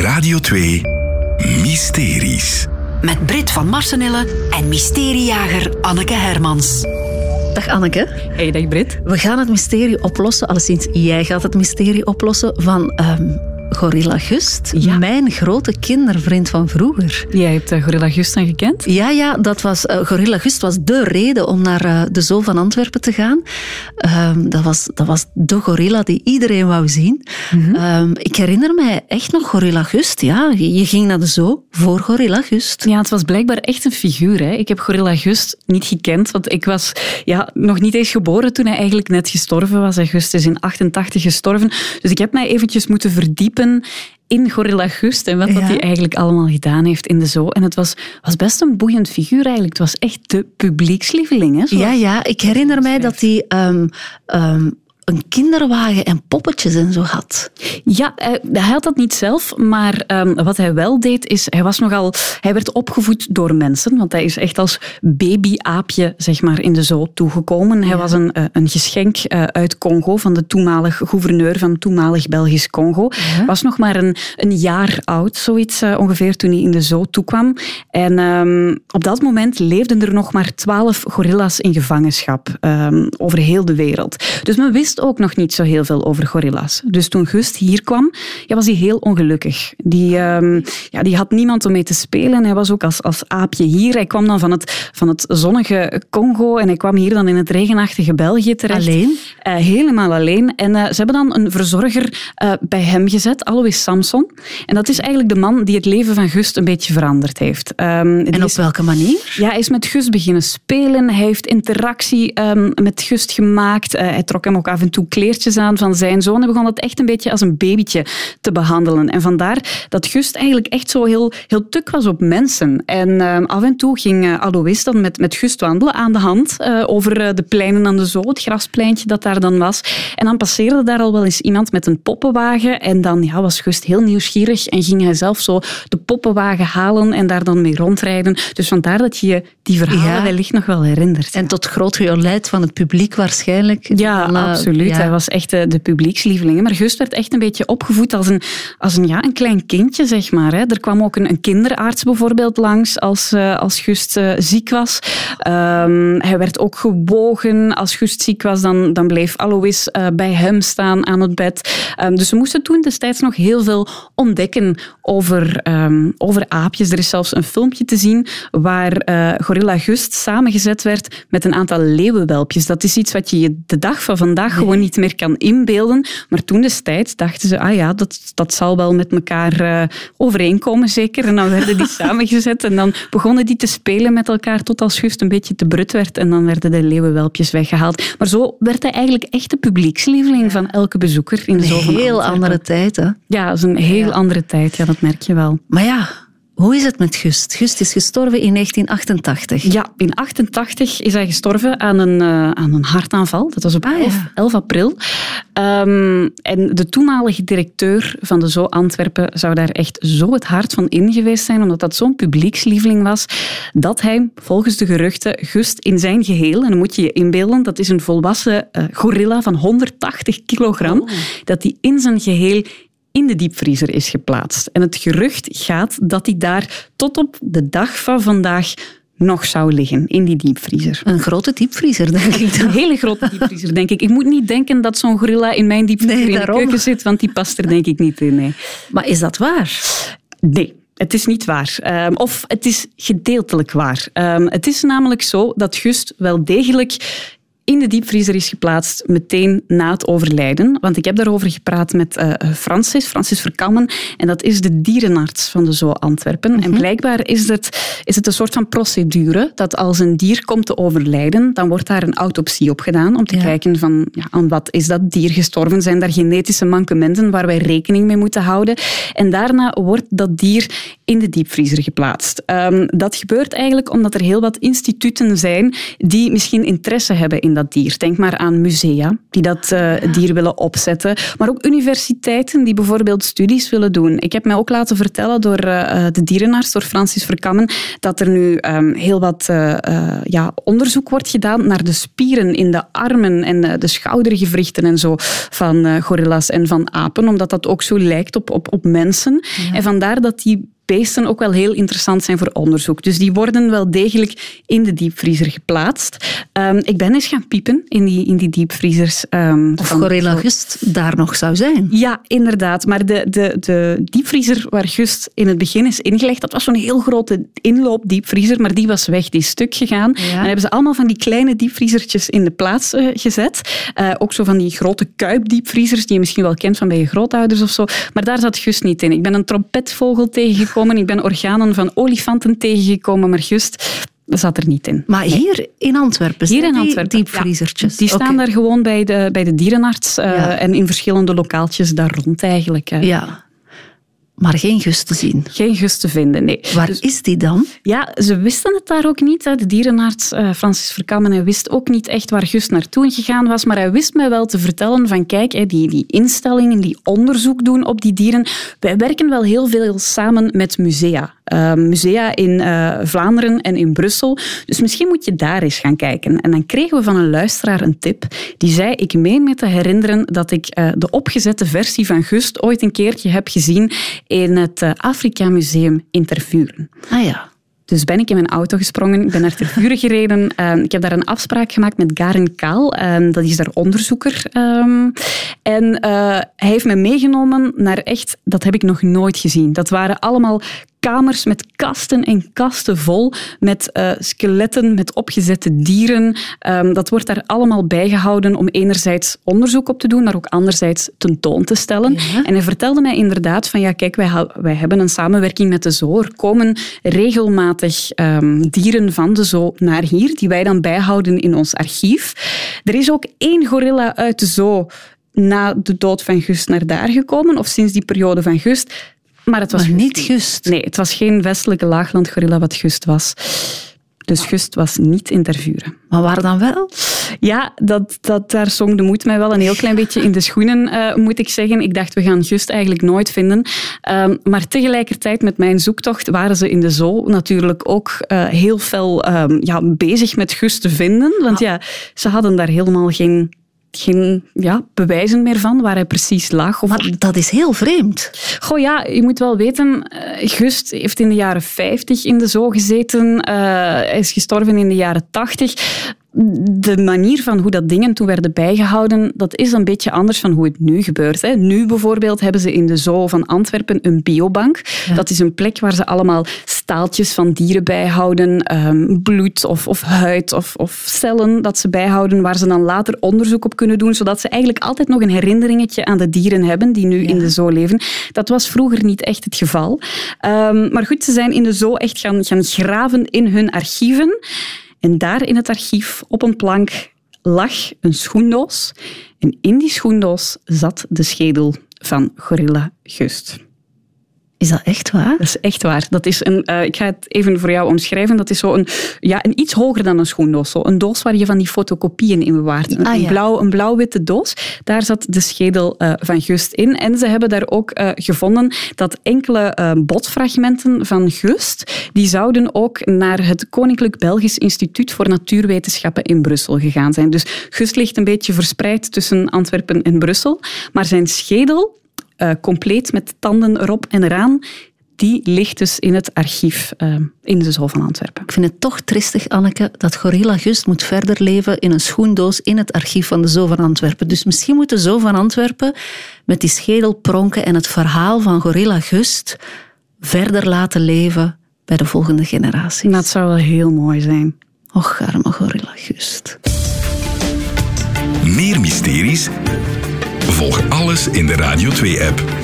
Radio 2 Mysteries. Met Brit van Marsenille en mysteriejager Anneke Hermans. Dag Anneke. Hey, dag Brit. We gaan het mysterie oplossen, alleszins jij gaat het mysterie oplossen van ehm, Gorilla Gust, Ja. mijn grote kindervriend van vroeger. Jij hebt eh, Gorilla Gust dan gekend? Ja, ja, dat was, eh, Gorilla Gust was de reden om naar eh, de Zoo van Antwerpen te gaan. Ehm, dat, was, dat was de gorilla die iedereen wou zien. Mhm. Ehm, ik herinner mij echt nog Gorilla Gust. Ja, je, ging naar de Zoo voor Gorilla Gust. Ja, het was blijkbaar echt een figuur. Hè. Ik heb Gorilla Gust niet gekend, want ik was ja, nog niet eens geboren toen hij eigenlijk net gestorven was. Gust is in 88 gestorven. Dus ik heb mij eventjes moeten verdiepen in Gorilla Gust en wat dat hij eigenlijk allemaal gedaan heeft in de zoo. En het was, was best een boeiend figuur eigenlijk. Het was echt de publiekslieveling. Hè, zoals- Ja, ja, ik herinner mij dat hij ehm, ehm, een kinderwagen en poppetjes en zo had. Ja, hij, hij had dat niet zelf, maar ehm, wat hij wel deed is, hij was nogal, hij werd opgevoed door mensen, want hij is echt als babyaapje zeg maar in de zoo toegekomen. Hij was een, eh, een geschenk eh, uit Congo van de toenmalig gouverneur van toenmalig Belgisch Congo. Was nog maar een, een jaar oud, zoiets eh, ongeveer, toen hij in de zoo toekwam. En ehm, op dat moment leefden er nog maar twaalf gorilla's in gevangenschap ehm, over heel de wereld. Dus men wist ook nog niet zo heel veel over gorilla's. Dus toen Gust hier kwam, ja, was hij heel ongelukkig. Die, ehm, ja, die had niemand om mee te spelen. Hij was ook als, als aapje hier. Hij kwam dan van het, van het zonnige Congo en hij kwam hier dan in het regenachtige België terecht. Alleen? Eh, helemaal alleen. En eh, ze hebben dan een verzorger eh, bij hem gezet, Alois Samson. En dat is eigenlijk de man die het leven van Gust een beetje veranderd heeft. Ehm, En op is- welke manier? ja, hij is met Gust beginnen spelen. Hij heeft interactie ehm, met Gust gemaakt. Hij trok hem ook af en toe kleertjes aan van zijn zoon. Hij begon het echt een beetje als een babytje te behandelen. En vandaar dat Gust eigenlijk echt zo heel, heel tuk was op mensen. En ehm, af en toe ging eh, Alois dan met, met Gust wandelen aan de hand eh, over eh, de pleinen aan de zoo, het graspleintje dat daar dan was. En dan passeerde daar al wel eens iemand met een poppenwagen. En dan ja, was Gust heel nieuwsgierig en ging hij zelf zo de poppenwagen halen en daar dan mee rondrijden. Dus vandaar dat je je die verhalen Ja. wellicht nog wel herinnert. En tot groot gejolijt van het publiek waarschijnlijk. Ja, eh, absoluut. ja. Hij was echt de, de publiekslieveling. Maar Gust werd echt een beetje opgevoed als een, als een, ja, een klein kindje, zeg maar. Hè. Er kwam ook een, een kinderarts bijvoorbeeld langs als, eh, als Gust eh, ziek was. Ehm, hij werd ook gewogen. Als Gust ziek was, dan, dan bleef Alois eh, bij hem staan aan het bed. Ehm, dus ze moesten toen destijds nog heel veel ontdekken over, ehm, over aapjes. Er is zelfs een filmpje te zien waar Gorilla Gust samengezet werd met een aantal leeuwenwelpjes. Dat is iets wat je je de dag van vandaag gewoon niet meer kan inbeelden. Maar toen destijds dachten ze, ah ja, dat, dat zal wel met elkaar eh, overeenkomen zeker. En dan werden die samengezet en dan begonnen die te spelen met elkaar tot als Gust een beetje te brut werd en dan werden de leeuwenwelpjes weggehaald. Maar zo werd hij eigenlijk echt de publiekslieveling van elke bezoeker in Een heel andere tijd. Hè? Ja, dat is een heel andere tijd, ja, dat merk je wel. Maar ja, hoe is het met Gust? Gust is gestorven in 1988. Ja, in 88 is hij gestorven aan een, eh, aan een hartaanval. Dat was op Ah, ja. 11, 11 april. Ehm, en de toenmalige directeur van de Zoo Antwerpen zou daar echt zo het hart van in geweest zijn, omdat dat zo'n publiekslieveling was, dat hij volgens de geruchten Gust in zijn geheel, en dan moet je je inbeelden, dat is een volwassen eh, gorilla van 180 kilogram, dat hij in zijn geheel in de diepvriezer is geplaatst. En het gerucht gaat dat hij daar tot op de dag van vandaag nog zou liggen, in die diepvriezer. Een grote diepvriezer, denk ik dan. Een hele grote diepvriezer, denk ik. Ik moet niet denken dat zo'n gorilla in mijn diepvriezer Nee, in de keuken zit, want die past er denk ik niet in. Nee. Maar is dat waar? Nee. Het is niet waar. Ehm, of het is gedeeltelijk waar. Ehm, het is namelijk zo dat Gust wel degelijk in de diepvriezer is geplaatst meteen na het overlijden. Want ik heb daarover gepraat met eh, Francis, Francis Verkammen. En dat is de dierenarts van de Zoo Antwerpen. En blijkbaar is het, is het een soort van procedure dat als een dier komt te overlijden, dan wordt daar een autopsie op gedaan om te Ja. kijken van ja, aan wat is dat dier gestorven? Zijn daar genetische mankementen waar wij rekening mee moeten houden? En daarna wordt dat dier in de diepvriezer geplaatst. Um, dat gebeurt eigenlijk omdat er heel wat instituten zijn die misschien interesse hebben in dat dier. Denk maar aan musea die dat uh, dier willen opzetten, maar ook universiteiten die bijvoorbeeld studies willen doen. Ik heb mij ook laten vertellen door uh, de dierenarts, door Francis Verkammen, dat er nu um, heel wat uh, ja, onderzoek wordt gedaan naar de spieren in de armen en de schoudergewrichten en zo van gorilla's en van apen, omdat dat ook zo lijkt op, op, op mensen. Ja. En vandaar dat die beesten ook wel heel interessant zijn voor onderzoek. Dus die worden wel degelijk in de diepvriezer geplaatst. Um, ik ben eens gaan piepen in die, in die diepvriezers. Um, of Gorilla Gust daar nog zou zijn. Ja, inderdaad. Maar de, de, de diepvriezer waar Gust in het begin is ingelegd, dat was zo'n heel grote inloopdiepvriezer, maar die was weg, die is stuk gegaan. Ja. En hebben ze allemaal van die kleine diepvriezertjes in de plaats uh, gezet. Uh, ook zo van die grote kuipdiepvriezers, die je misschien wel kent van bij je grootouders of zo. Maar daar zat Gust niet in. Ik ben een trompetvogel tegengekomen ik ben organen van olifanten tegengekomen, maar juist zat er niet in. Maar hier in Antwerpen Hier in Antwerpen, diepvriezertjes? Ja, die staan daar gewoon bij de, bij de dierenarts uh, ja. en in verschillende lokaaltjes daar rond eigenlijk. Uh. Ja. Maar geen gust te zien. Geen gust te vinden, nee. Waar dus, is die dan? Ja, ze wisten het daar ook niet. De dierenarts uh, Francis Verkammen hij wist ook niet echt waar Gust naartoe gegaan was. Maar hij wist mij wel te vertellen van kijk, die, die instellingen die onderzoek doen op die dieren. Wij werken wel heel veel samen met musea. Uh, musea in uh, Vlaanderen en in Brussel. Dus misschien moet je daar eens gaan kijken. En dan kregen we van een luisteraar een tip. Die zei, ik meen me te herinneren dat ik de opgezette versie van Gust ooit een keertje heb gezien in het Afrika Museum in Tervuren. Ah ja. Dus ben ik in mijn auto gesprongen, ik ben naar Tervuren gereden. Uh, ik heb daar een afspraak gemaakt met Garen Kaal, uh, dat is daar onderzoeker. Uh, en uh, hij heeft me meegenomen naar echt, dat heb ik nog nooit gezien. Dat waren allemaal kamers met kasten en kasten vol met uh, skeletten, met opgezette dieren. Um, dat wordt daar allemaal bijgehouden om enerzijds onderzoek op te doen, maar ook anderzijds tentoon te stellen. Ja. En hij vertelde mij inderdaad van, ja kijk, wij, wij hebben een samenwerking met de zoo. Er komen regelmatig um, dieren van de zoo naar hier, die wij dan bijhouden in ons archief. Er is ook één gorilla uit de zoo na de dood van Gust naar daar gekomen, of sinds die periode van Gust. Maar het was maar niet Gust. Nee, het was geen westelijke laaglandgorilla wat Gust was. Dus Gust was niet in Tervuren. Maar waar dan wel? Ja, dat, dat, daar zong de moed mij wel een heel klein beetje in de schoenen, uh, moet ik zeggen. Ik dacht, we gaan Gust eigenlijk nooit vinden. Um, maar tegelijkertijd met mijn zoektocht waren ze in de zoo natuurlijk ook uh, heel fel um, ja, bezig met Gust te vinden. Want ja, ze hadden daar helemaal geen geen ja, bewijzen meer van waar hij precies lag. Of... Maar dat is heel vreemd. Goh ja, je moet wel weten, uh, Gust heeft in de jaren 50 in de zoo gezeten. Uh, hij is gestorven in de jaren 80 de manier van hoe dat dingen toen werden bijgehouden, dat is een beetje anders van hoe het nu gebeurt. Hè. Nu bijvoorbeeld hebben ze in de zoo van Antwerpen een biobank. Ja. Dat is een plek waar ze allemaal staaltjes van dieren bijhouden, um, bloed of, of huid of, of, cellen dat ze bijhouden, waar ze dan later onderzoek op kunnen doen, zodat ze eigenlijk altijd nog een herinneringetje aan de dieren hebben die nu ja. in de zoo leven. Dat was vroeger niet echt het geval. Um, maar goed, ze zijn in de zoo echt gaan, gaan graven in hun archieven. En daar in het archief op een plank lag een schoendoos. En in die schoendoos zat de schedel van Gorilla Gust. Is dat echt waar? Dat is echt waar. Dat is een, uh, ik ga het even voor jou omschrijven. Dat is zo een, ja, een iets hoger dan een schoendoos. Zo. Een doos waar je van die fotocopieën in bewaart. Een, ah, ja. blauw, een blauw-witte doos. Daar zat de schedel uh, van Gust in. En ze hebben daar ook uh, gevonden dat enkele botfragmenten van Gust, die zouden ook naar het Koninklijk Belgisch Instituut voor Natuurwetenschappen in Brussel gegaan zijn. Dus Gust ligt een beetje verspreid tussen Antwerpen en Brussel. Maar zijn schedel uh, compleet met tanden erop en eraan. Die ligt dus in het archief uh, in de Zoo van Antwerpen. Ik vind het toch tristig, Anneke, dat Gorilla Gust moet verder leven in een schoendoos in het archief van de Zoo van Antwerpen. Dus misschien moet de Zoo van Antwerpen met die schedelpronken en het verhaal van Gorilla Gust verder laten leven bij de volgende generatie. Dat zou wel heel mooi zijn. Och, arme Gorilla Gust. Meer mysteries? Volg alles in de Radio 2-app.